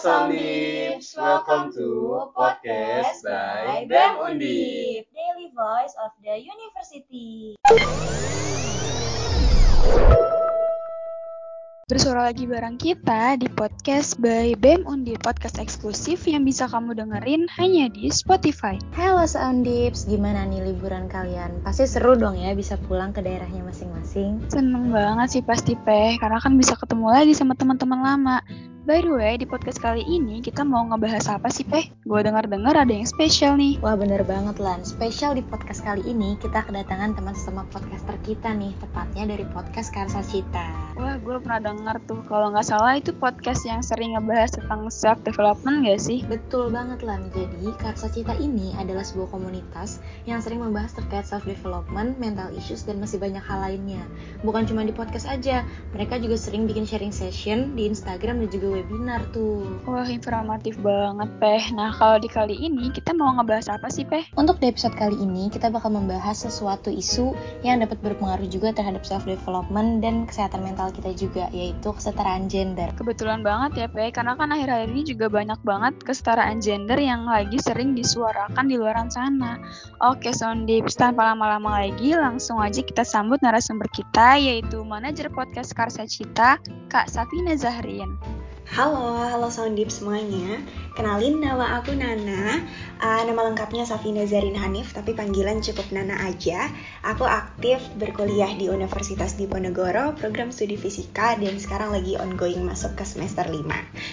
Soundips, welcome to podcast by BEM Undip. Daily Voice of the University. Bersuara lagi bareng kita di podcast by BEM Undi, podcast eksklusif yang bisa kamu dengerin hanya di Spotify. Halo Soundips, gimana nih liburan kalian? Pasti seru dong ya bisa pulang ke daerahnya masing-masing. Seneng banget sih pasti Peh, karena kan bisa ketemu lagi sama teman-teman lama. By the way, di podcast kali ini kita mau ngebahas apa sih, Peh? Gue dengar-dengar ada yang spesial nih. Wah bener banget Lan, spesial di podcast kali ini kita kedatangan teman sesama podcaster kita nih, tepatnya dari podcast Karsa Cita. Wah, gue pernah dengar tuh, kalau nggak salah itu podcast yang sering ngebahas tentang self-development gak sih? Betul banget Lan, jadi Karsa Cita ini adalah sebuah komunitas yang sering membahas terkait self-development, mental issues, dan masih banyak hal lainnya. Bukan cuma di podcast aja, mereka juga sering bikin sharing session di Instagram dan juga webinar tuh. Wah, informatif banget, Peh. Nah, kalau di kali ini kita mau ngebahas apa sih, Peh? Untuk di episode kali ini, kita bakal membahas sesuatu isu yang dapat berpengaruh juga terhadap self-development dan kesehatan mental kita juga, yaitu kesetaraan gender. Kebetulan banget ya, Peh, karena kan akhir-akhir ini juga banyak banget kesetaraan gender yang lagi sering disuarakan di luar sana. Oke, Soundips, tanpa lama-lama lagi, langsung aja kita sambut narasumber kita, yaitu manajer podcast Karsa Cita, Kak Safina Zahrin. Halo, halo Soundip semuanya. Kenalin nama aku Nana. Uh, nama lengkapnya Safina Zarin Hanif, tapi panggilan cukup Nana aja. Aku aktif berkuliah di Universitas Diponegoro, program studi fisika, dan sekarang lagi ongoing masuk ke semester 5.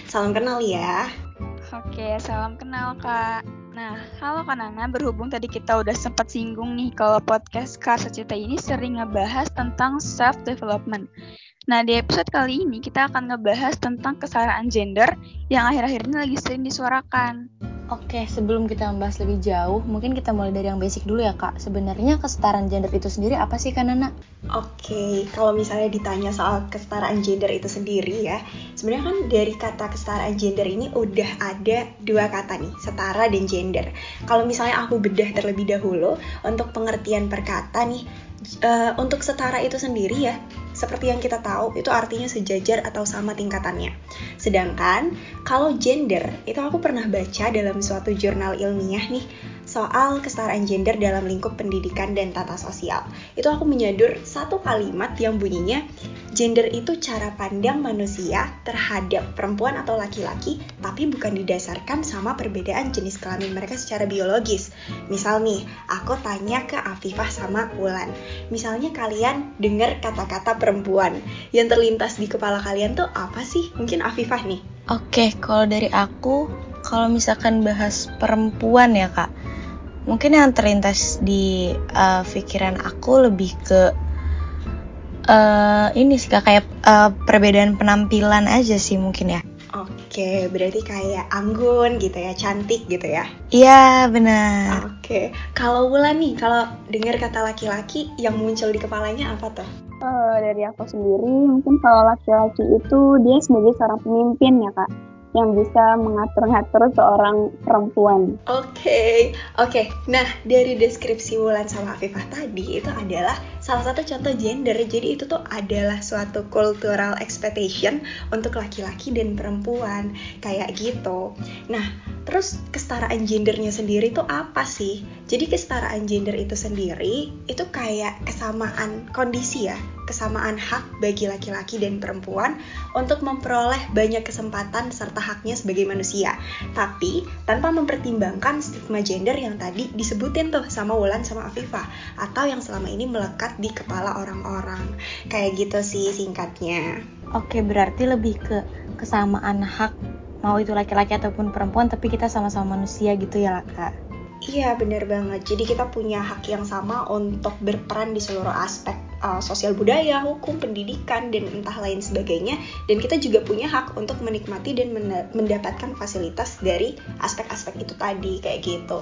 Salam kenal ya. Oke, salam kenal Kak. Nah, halo Kak Nana, berhubung tadi kita udah sempat singgung nih kalau podcast Karsa Cita ini sering ngebahas tentang self-development. Nah, di episode kali ini kita akan ngebahas tentang kesetaraan gender yang akhir-akhir ini lagi sering disuarakan. Oke, sebelum kita membahas lebih jauh, mungkin kita mulai dari yang basic dulu ya kak. Sebenarnya kesetaraan gender itu sendiri apa sih Kak Nana? Oke, kalau misalnya ditanya soal kesetaraan gender itu sendiri ya, sebenarnya kan dari kata kesetaraan gender ini udah ada dua kata nih, setara dan gender. Kalau misalnya aku bedah terlebih dahulu untuk pengertian perkata nih, uh, untuk setara itu sendiri ya, seperti yang kita tahu itu artinya sejajar atau sama tingkatannya. Sedangkan kalau gender itu aku pernah baca dalam suatu jurnal ilmiah nih soal kesetaraan gender dalam lingkup pendidikan dan tata sosial. Itu aku menyadur satu kalimat yang bunyinya gender itu cara pandang manusia terhadap perempuan atau laki-laki tapi bukan didasarkan sama perbedaan jenis kelamin mereka secara biologis. Misal nih, aku tanya ke Afifah sama Wulan. Misalnya kalian dengar kata-kata perempuan yang terlintas di kepala kalian tuh apa sih? Mungkin Afifah nih. Oke, kalau dari aku, kalau misalkan bahas perempuan ya kak, mungkin yang terlintas di uh, pikiran aku lebih ke uh, ini sih kak kayak uh, perbedaan penampilan aja sih mungkin ya. Oke, berarti kayak anggun gitu ya, cantik gitu ya? Iya, benar. Oke, kalau Wulan nih, kalau dengar kata laki-laki yang muncul di kepalanya apa tuh? Uh, dari aku sendiri, mungkin kalau laki-laki itu dia sebagai seorang pemimpin ya kak yang bisa mengatur-ngatur seorang perempuan. Oke, okay. oke. Okay. Nah, dari deskripsi Wulan sama Afifah tadi itu adalah salah satu contoh gender. Jadi itu tuh adalah suatu cultural expectation untuk laki-laki dan perempuan kayak gitu. Nah, terus kesetaraan gendernya sendiri tuh apa sih? Jadi kesetaraan gender itu sendiri itu kayak kesamaan kondisi ya kesamaan hak bagi laki-laki dan perempuan untuk memperoleh banyak kesempatan serta haknya sebagai manusia. Tapi tanpa mempertimbangkan stigma gender yang tadi disebutin tuh sama Wulan sama Afifah atau yang selama ini melekat di kepala orang-orang. Kayak gitu sih singkatnya. Oke, berarti lebih ke kesamaan hak mau itu laki-laki ataupun perempuan tapi kita sama-sama manusia gitu ya, Kak. Iya benar banget. Jadi kita punya hak yang sama untuk berperan di seluruh aspek uh, sosial budaya, hukum, pendidikan dan entah lain sebagainya. Dan kita juga punya hak untuk menikmati dan mendapatkan fasilitas dari aspek-aspek itu tadi kayak gitu.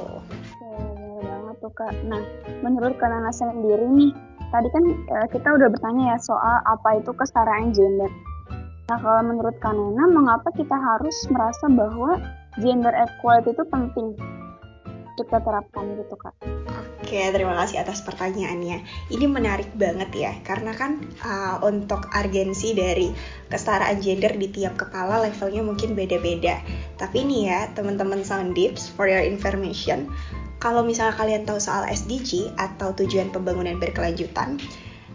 Benar banget tuh kak. Nah, menurut Kanana sendiri nih, tadi kan uh, kita udah bertanya ya soal apa itu kesetaraan gender. Nah, kalau menurut Kanana, mengapa kita harus merasa bahwa gender equality itu penting? kita terapkan gitu kak. Oke, terima kasih atas pertanyaannya. Ini menarik banget ya, karena kan uh, untuk argensi dari kesetaraan gender di tiap kepala levelnya mungkin beda-beda. Tapi ini ya, teman-teman Soundips, for your information, kalau misalnya kalian tahu soal SDG atau tujuan pembangunan berkelanjutan,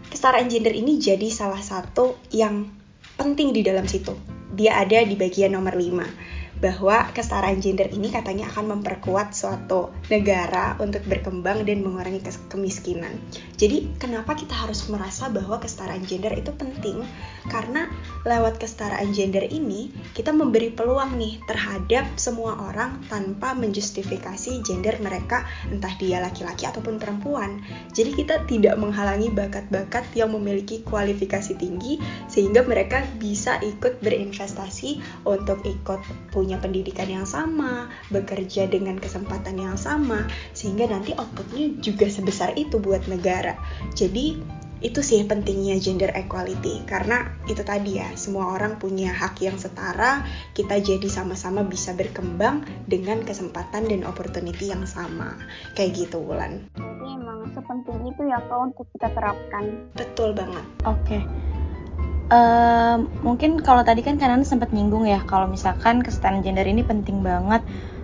kesetaraan gender ini jadi salah satu yang penting di dalam situ. Dia ada di bagian nomor 5 bahwa kesetaraan gender ini katanya akan memperkuat suatu negara untuk berkembang dan mengurangi kemiskinan. Jadi, kenapa kita harus merasa bahwa kesetaraan gender itu penting? Karena lewat kesetaraan gender ini, kita memberi peluang nih terhadap semua orang tanpa menjustifikasi gender mereka, entah dia laki-laki ataupun perempuan. Jadi, kita tidak menghalangi bakat-bakat yang memiliki kualifikasi tinggi sehingga mereka bisa ikut berinvestasi untuk ikut punya punya pendidikan yang sama, bekerja dengan kesempatan yang sama, sehingga nanti outputnya juga sebesar itu buat negara. Jadi itu sih pentingnya gender equality karena itu tadi ya semua orang punya hak yang setara kita jadi sama-sama bisa berkembang dengan kesempatan dan opportunity yang sama kayak gitu Wulan. Jadi emang sepenting itu ya kok untuk kita terapkan. Betul banget. Oke. Okay. Mungkin kalau tadi kan kanan sempat nyinggung ya kalau misalkan kesetaraan gender ini penting banget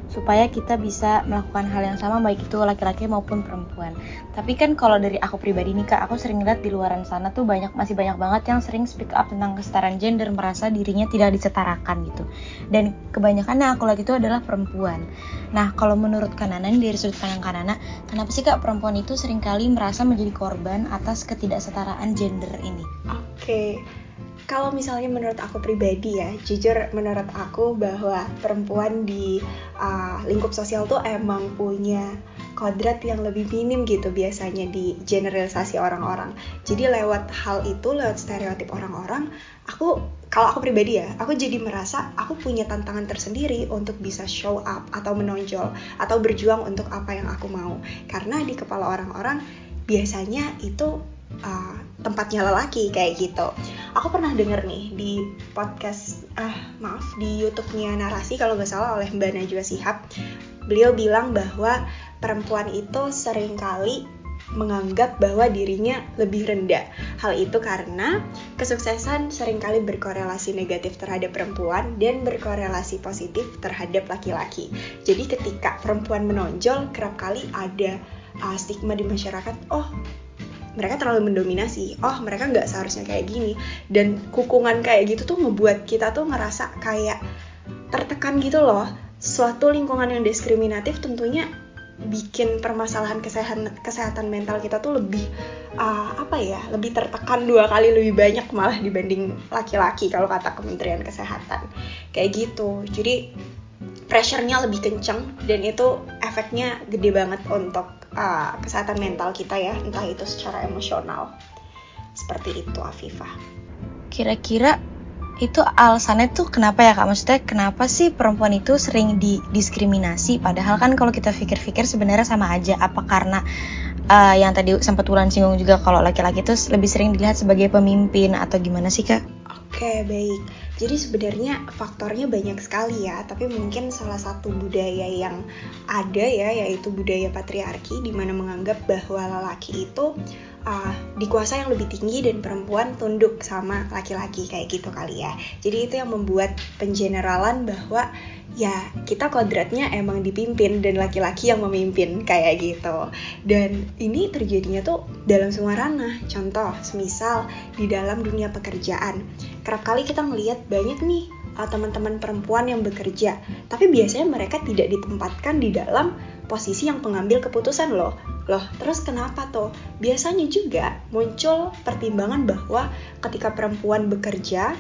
supaya kita bisa melakukan hal yang sama baik itu laki-laki maupun perempuan. Tapi kan kalau dari aku pribadi nih kak, aku sering lihat di luaran sana tuh banyak masih banyak banget yang sering speak up tentang kesetaraan gender merasa dirinya tidak disetarakan gitu. Dan kebanyakan yang aku lihat itu adalah perempuan. Nah kalau menurut Kananan dari sudut pandang Kanana, kenapa sih kak perempuan itu sering kali merasa menjadi korban atas ketidaksetaraan gender ini? Oke. Okay kalau misalnya menurut aku pribadi ya, jujur menurut aku bahwa perempuan di uh, lingkup sosial tuh emang punya kodrat yang lebih minim gitu biasanya di generalisasi orang-orang. Jadi lewat hal itu, lewat stereotip orang-orang, aku kalau aku pribadi ya, aku jadi merasa aku punya tantangan tersendiri untuk bisa show up atau menonjol atau berjuang untuk apa yang aku mau. Karena di kepala orang-orang biasanya itu uh, tempatnya lelaki kayak gitu. Aku pernah denger nih di podcast, ah maaf di YouTube-nya narasi kalau nggak salah oleh Mbak Najwa Sihab, beliau bilang bahwa perempuan itu sering kali menganggap bahwa dirinya lebih rendah. Hal itu karena kesuksesan sering kali berkorelasi negatif terhadap perempuan dan berkorelasi positif terhadap laki-laki. Jadi ketika perempuan menonjol, kerap kali ada uh, stigma di masyarakat, oh mereka terlalu mendominasi. Oh mereka nggak seharusnya kayak gini. Dan kukungan kayak gitu tuh ngebuat kita tuh ngerasa kayak tertekan gitu loh. Suatu lingkungan yang diskriminatif tentunya bikin permasalahan kesehatan kesehatan mental kita tuh lebih uh, apa ya lebih tertekan dua kali lebih banyak malah dibanding laki-laki kalau kata Kementerian Kesehatan. Kayak gitu. Jadi pressure-nya lebih kenceng dan itu efeknya gede banget untuk uh, kesehatan mental kita ya entah itu secara emosional. Seperti itu Afifah. Kira-kira itu alasannya tuh kenapa ya kak? Maksudnya kenapa sih perempuan itu sering didiskriminasi? Padahal kan kalau kita pikir-pikir sebenarnya sama aja. Apa karena uh, yang tadi sempat Wulan singgung juga kalau laki-laki itu lebih sering dilihat sebagai pemimpin atau gimana sih kak? Oke baik. Jadi sebenarnya faktornya banyak sekali ya, tapi mungkin salah satu budaya yang ada ya yaitu budaya patriarki di mana menganggap bahwa lelaki itu uh, dikuasai yang lebih tinggi dan perempuan tunduk sama laki-laki kayak gitu kali ya. Jadi itu yang membuat pengeneralan bahwa ya kita kodratnya emang dipimpin dan laki-laki yang memimpin kayak gitu. Dan ini terjadinya tuh dalam semua ranah. Contoh, semisal di dalam dunia pekerjaan kerap kali kita melihat banyak nih uh, teman-teman perempuan yang bekerja, tapi biasanya mereka tidak ditempatkan di dalam posisi yang pengambil keputusan loh. Loh, terus kenapa tuh? Biasanya juga muncul pertimbangan bahwa ketika perempuan bekerja,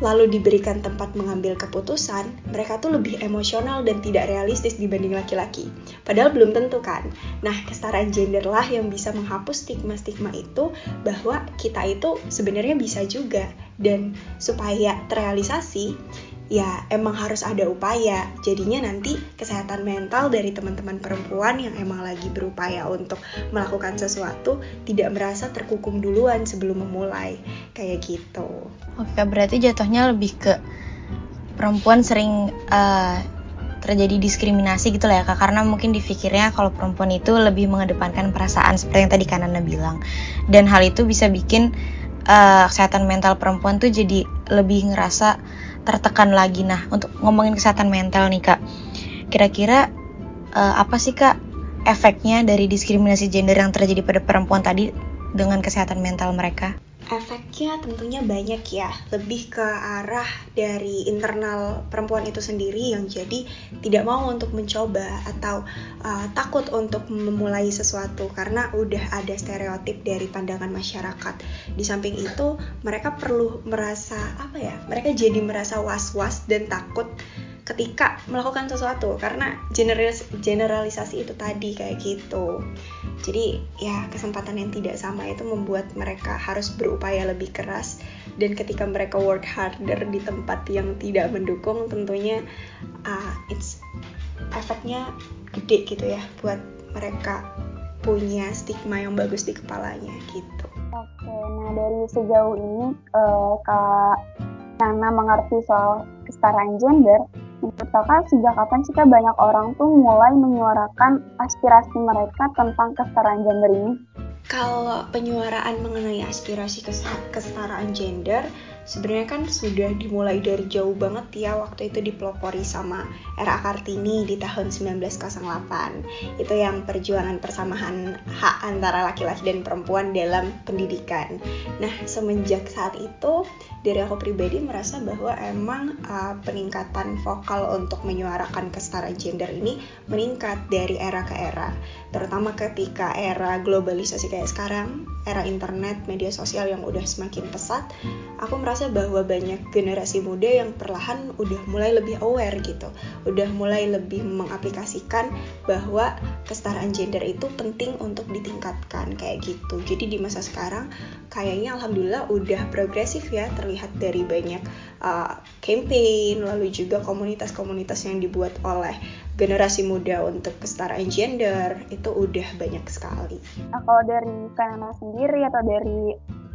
lalu diberikan tempat mengambil keputusan, mereka tuh lebih emosional dan tidak realistis dibanding laki-laki. Padahal belum tentu kan. Nah, kesetaraan gender lah yang bisa menghapus stigma-stigma itu bahwa kita itu sebenarnya bisa juga dan supaya terrealisasi ya emang harus ada upaya. Jadinya nanti kesehatan mental dari teman-teman perempuan yang emang lagi berupaya untuk melakukan sesuatu tidak merasa terkukung duluan sebelum memulai. Kayak gitu. Oke, berarti jatuhnya lebih ke perempuan sering uh, terjadi diskriminasi gitu lah ya kak karena mungkin dipikirnya kalau perempuan itu lebih mengedepankan perasaan seperti yang tadi Kanana bilang dan hal itu bisa bikin uh, kesehatan mental perempuan tuh jadi lebih ngerasa tertekan lagi nah untuk ngomongin kesehatan mental nih kak kira-kira uh, apa sih kak efeknya dari diskriminasi gender yang terjadi pada perempuan tadi dengan kesehatan mental mereka? Efeknya tentunya banyak ya, lebih ke arah dari internal perempuan itu sendiri yang jadi tidak mau untuk mencoba atau uh, takut untuk memulai sesuatu karena udah ada stereotip dari pandangan masyarakat. Di samping itu, mereka perlu merasa apa ya? Mereka jadi merasa was-was dan takut ketika melakukan sesuatu karena generalis generalisasi itu tadi kayak gitu jadi ya kesempatan yang tidak sama itu membuat mereka harus berupaya lebih keras dan ketika mereka work harder di tempat yang tidak mendukung tentunya uh, it's efeknya gede gitu ya buat mereka punya stigma yang bagus di kepalanya gitu. Oke, nah dari sejauh ini uh, Kak Nana mengerti soal kesetaraan gender, menurut kakak sejak kapan sih banyak orang tuh mulai menyuarakan aspirasi mereka tentang kesetaraan gender ini? Kalau penyuaraan mengenai aspirasi kesetaraan gender, sebenarnya kan sudah dimulai dari jauh banget ya waktu itu dipelopori sama era Kartini di tahun 1908 itu yang perjuangan persamaan hak antara laki-laki dan perempuan dalam pendidikan. Nah semenjak saat itu dari aku pribadi merasa bahwa emang uh, peningkatan vokal untuk menyuarakan kesetaraan gender ini meningkat dari era ke era. Terutama ketika era globalisasi kayak sekarang era internet media sosial yang udah semakin pesat aku merasa bahwa banyak generasi muda yang perlahan udah mulai lebih aware gitu udah mulai lebih mengaplikasikan bahwa kesetaraan gender itu penting untuk ditingkatkan kayak gitu jadi di masa sekarang kayaknya alhamdulillah udah progresif ya terlihat dari banyak uh, campaign lalu juga komunitas-komunitas yang dibuat oleh generasi muda untuk kesetaraan gender itu udah banyak sekali. Nah kalau dari Kanana sendiri atau dari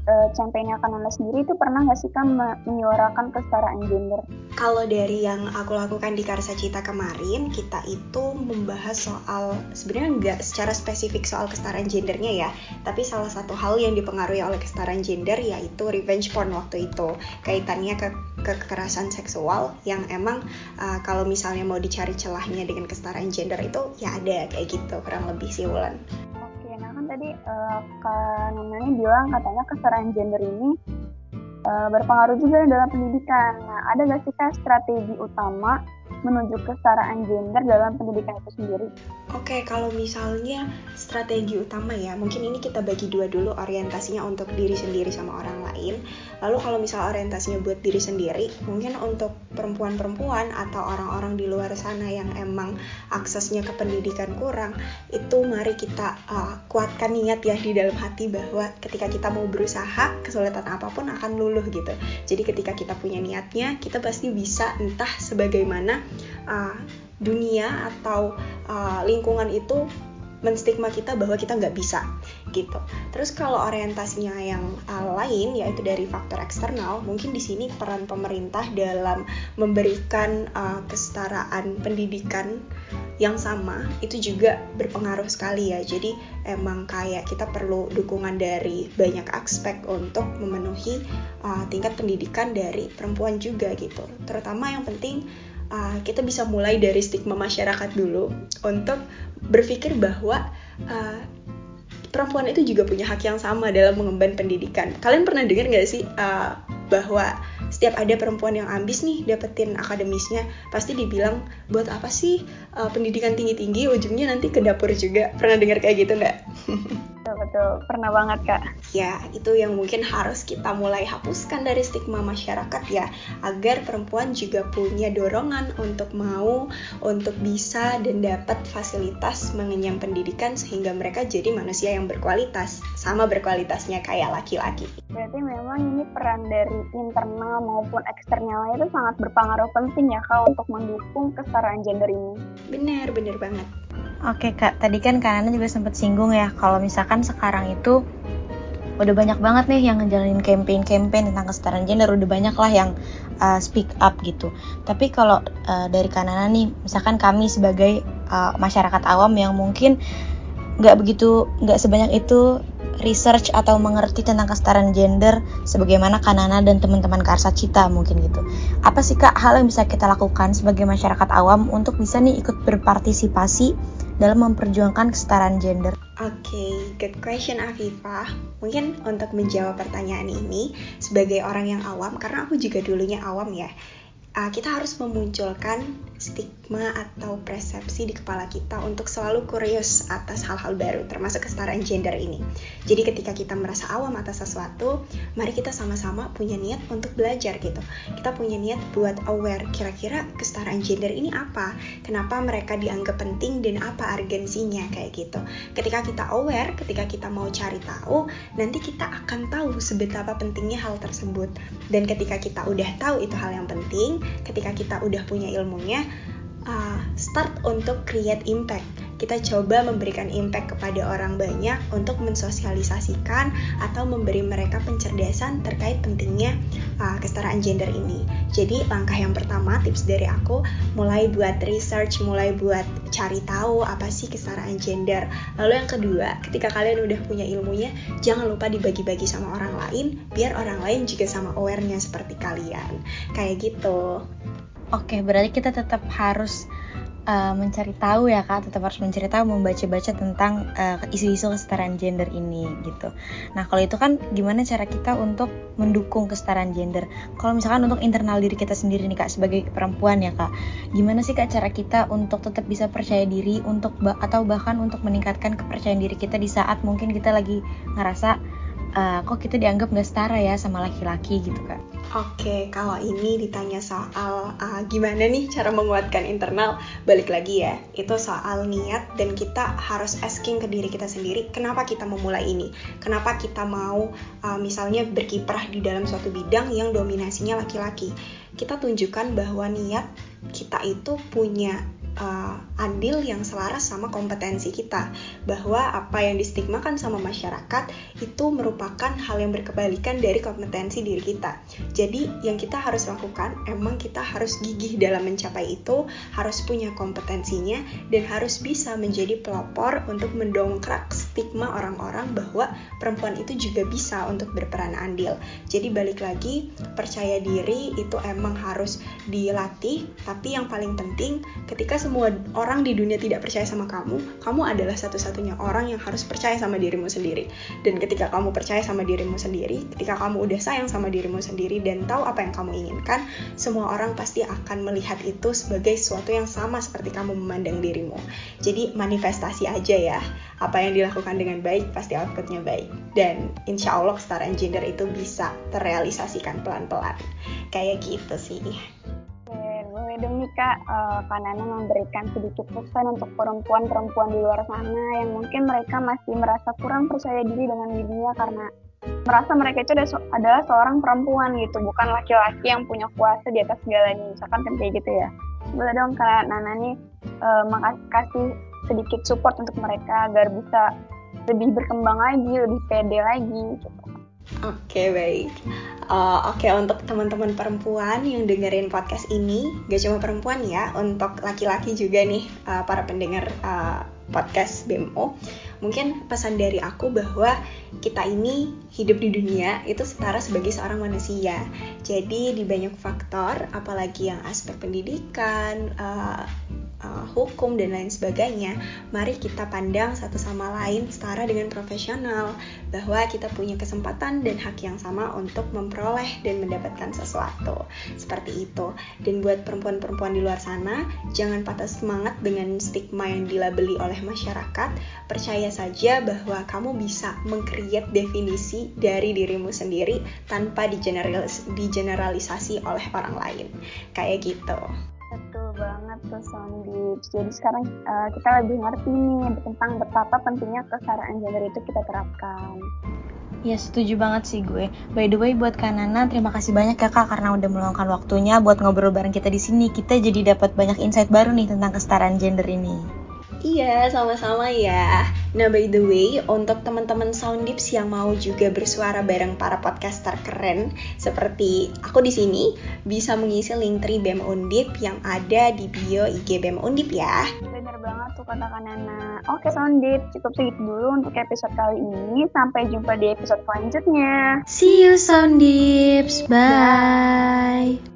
uh, campaignnya Kanana sendiri itu pernah nggak sih kan menyuarakan kesetaraan gender? Kalau dari yang aku lakukan di Karsa Cita kemarin, kita itu membahas soal sebenarnya nggak secara spesifik soal kesetaraan gendernya ya, tapi salah satu hal yang dipengaruhi oleh kesetaraan gender yaitu revenge porn waktu itu, kaitannya ke kekerasan seksual yang emang uh, kalau misalnya mau dicari celahnya dengan kesetaraan gender itu ya ada kayak gitu kurang lebih sih Wulan kan tadi uh, Kak Nana bilang katanya kesetaraan gender ini uh, berpengaruh juga dalam pendidikan. Nah, ada nggak sih kak strategi utama menuju kesetaraan gender dalam pendidikan itu sendiri? Oke, kalau misalnya strategi utama ya, mungkin ini kita bagi dua dulu orientasinya untuk diri sendiri sama orang lain. Lalu kalau misal orientasinya buat diri sendiri, mungkin untuk perempuan-perempuan atau orang-orang di luar sana yang emang aksesnya ke pendidikan kurang, itu mari kita uh, kuatkan niat ya di dalam hati bahwa ketika kita mau berusaha, kesulitan apa pun akan luluh gitu. Jadi ketika kita punya niatnya, kita pasti bisa entah sebagaimana uh, dunia atau uh, lingkungan itu menstigma kita bahwa kita nggak bisa gitu. Terus kalau orientasinya yang uh, lain yaitu dari faktor eksternal, mungkin di sini peran pemerintah dalam memberikan uh, kesetaraan pendidikan yang sama itu juga berpengaruh sekali ya. Jadi emang kayak kita perlu dukungan dari banyak aspek untuk memenuhi uh, tingkat pendidikan dari perempuan juga gitu. Terutama yang penting uh, kita bisa mulai dari stigma masyarakat dulu untuk berpikir bahwa uh, perempuan itu juga punya hak yang sama dalam mengemban pendidikan. Kalian pernah dengar nggak sih uh, bahwa setiap ada perempuan yang ambis nih dapetin akademisnya, pasti dibilang buat apa sih uh, pendidikan tinggi-tinggi ujungnya nanti ke dapur juga. Pernah dengar kayak gitu nggak? betul betul. Pernah banget kak. Ya itu yang mungkin harus kita mulai hapuskan dari stigma masyarakat ya agar perempuan juga punya dorongan untuk mau untuk bisa dan dapat fasilitas mengenyam pendidikan sehingga mereka jadi manusia yang berkualitas sama berkualitasnya kayak laki-laki. Berarti memang ini peran dari internal maupun eksternalnya itu sangat berpengaruh penting ya kak untuk mendukung kesetaraan gender ini. Benar benar banget Oke kak, tadi kan Kanana juga sempat singgung ya kalau misalkan sekarang itu udah banyak banget nih yang ngejalanin campaign-campaign tentang kesetaraan gender udah banyak lah yang uh, speak up gitu tapi kalau uh, dari Kanana nih misalkan kami sebagai uh, masyarakat awam yang mungkin nggak begitu nggak sebanyak itu research atau mengerti tentang kesetaraan gender sebagaimana Kanana dan teman-teman Karsa Cita mungkin gitu. Apa sih Kak hal yang bisa kita lakukan sebagai masyarakat awam untuk bisa nih ikut berpartisipasi dalam memperjuangkan kesetaraan gender? Oke, okay, good question Afifah. Mungkin untuk menjawab pertanyaan ini sebagai orang yang awam, karena aku juga dulunya awam ya, uh, kita harus memunculkan stigma atau persepsi di kepala kita untuk selalu kurios atas hal-hal baru termasuk kesetaraan gender ini. Jadi ketika kita merasa awam atas sesuatu, mari kita sama-sama punya niat untuk belajar gitu. Kita punya niat buat aware kira-kira kesetaraan gender ini apa? Kenapa mereka dianggap penting dan apa urgensinya kayak gitu. Ketika kita aware, ketika kita mau cari tahu, nanti kita akan tahu seberapa pentingnya hal tersebut. Dan ketika kita udah tahu itu hal yang penting, ketika kita udah punya ilmunya, uh, start untuk create impact. Kita coba memberikan impact kepada orang banyak untuk mensosialisasikan atau memberi mereka pencerdasan terkait pentingnya uh, kesetaraan gender ini. Jadi langkah yang pertama tips dari aku mulai buat research, mulai buat cari tahu apa sih kesetaraan gender. Lalu yang kedua, ketika kalian udah punya ilmunya, jangan lupa dibagi-bagi sama orang lain biar orang lain juga sama awarenya seperti kalian. Kayak gitu. Oke, berarti kita tetap harus uh, mencari tahu ya kak, tetap harus mencari tahu, membaca-baca tentang uh, isu-isu kesetaraan gender ini gitu. Nah kalau itu kan gimana cara kita untuk mendukung kesetaraan gender? Kalau misalkan untuk internal diri kita sendiri nih kak sebagai perempuan ya kak, gimana sih kak cara kita untuk tetap bisa percaya diri untuk atau bahkan untuk meningkatkan kepercayaan diri kita di saat mungkin kita lagi ngerasa uh, kok kita dianggap nggak setara ya sama laki-laki gitu kak? Oke, kalau ini ditanya soal uh, gimana nih cara menguatkan internal, balik lagi ya, itu soal niat dan kita harus asking ke diri kita sendiri, kenapa kita memulai ini? Kenapa kita mau uh, misalnya berkiprah di dalam suatu bidang yang dominasinya laki-laki? Kita tunjukkan bahwa niat kita itu punya uh, andil yang selaras sama kompetensi kita. Bahwa apa yang distigmakan sama masyarakat itu merupakan hal yang berkebalikan dari kompetensi diri kita. Jadi yang kita harus lakukan emang kita harus gigih dalam mencapai itu harus punya kompetensinya dan harus bisa menjadi pelopor untuk mendongkrak stigma orang-orang bahwa perempuan itu juga bisa untuk berperan andil. Jadi balik lagi percaya diri itu emang harus dilatih tapi yang paling penting ketika semua orang di dunia tidak percaya sama kamu, kamu adalah satu-satunya orang yang harus percaya sama dirimu sendiri. Dan ketika kamu percaya sama dirimu sendiri, ketika kamu udah sayang sama dirimu sendiri dan tahu apa yang kamu inginkan, semua orang pasti akan melihat itu sebagai sesuatu yang sama seperti kamu memandang dirimu. Jadi manifestasi aja ya, apa yang dilakukan dengan baik pasti outputnya baik. Dan insya Allah kesetaraan gender itu bisa terrealisasikan pelan-pelan. Kayak gitu sih boleh dong nih Kak, uh, Kak Nana memberikan sedikit pesan untuk perempuan-perempuan di luar sana yang mungkin mereka masih merasa kurang percaya diri dengan dirinya karena merasa mereka itu adalah seorang perempuan gitu, bukan laki-laki yang punya kuasa di atas segalanya, misalkan kan kayak gitu ya. Boleh dong Kak Nana nih uh, kasih sedikit support untuk mereka agar bisa lebih berkembang lagi, lebih pede lagi gitu. Oke okay, baik. Uh, Oke okay, untuk teman-teman perempuan yang dengerin podcast ini, gak cuma perempuan ya, untuk laki-laki juga nih uh, para pendengar uh, podcast BMO. Mungkin pesan dari aku bahwa kita ini hidup di dunia itu setara sebagai seorang manusia. Jadi di banyak faktor, apalagi yang aspek pendidikan, uh, uh, hukum dan lain sebagainya, mari kita pandang satu sama lain setara dengan profesional bahwa kita punya kesempatan dan hak yang sama untuk memperoleh dan mendapatkan sesuatu. Seperti itu. Dan buat perempuan-perempuan di luar sana, jangan patah semangat dengan stigma yang dilabeli oleh masyarakat. Percaya saja bahwa kamu bisa mengkreat definisi dari dirimu sendiri tanpa digeneralis digeneralisasi oleh orang lain. Kayak gitu. Betul banget tuh Sondi. Jadi sekarang uh, kita lebih ngerti nih tentang betapa pentingnya kesetaraan gender itu kita terapkan. Ya setuju banget sih gue. By the way buat Kanana terima kasih banyak ya kak karena udah meluangkan waktunya buat ngobrol bareng kita di sini. Kita jadi dapat banyak insight baru nih tentang kesetaraan gender ini. Iya, sama-sama ya. Nah, by the way, untuk teman-teman Soundips yang mau juga bersuara bareng para podcaster keren seperti aku di sini, bisa mengisi link tri BEM Undip yang ada di bio IG BEM Undip ya. Bener banget tuh kata Nana. Oke Soundip, cukup segitu dulu untuk episode kali ini. Sampai jumpa di episode selanjutnya. See you Soundips. Bye.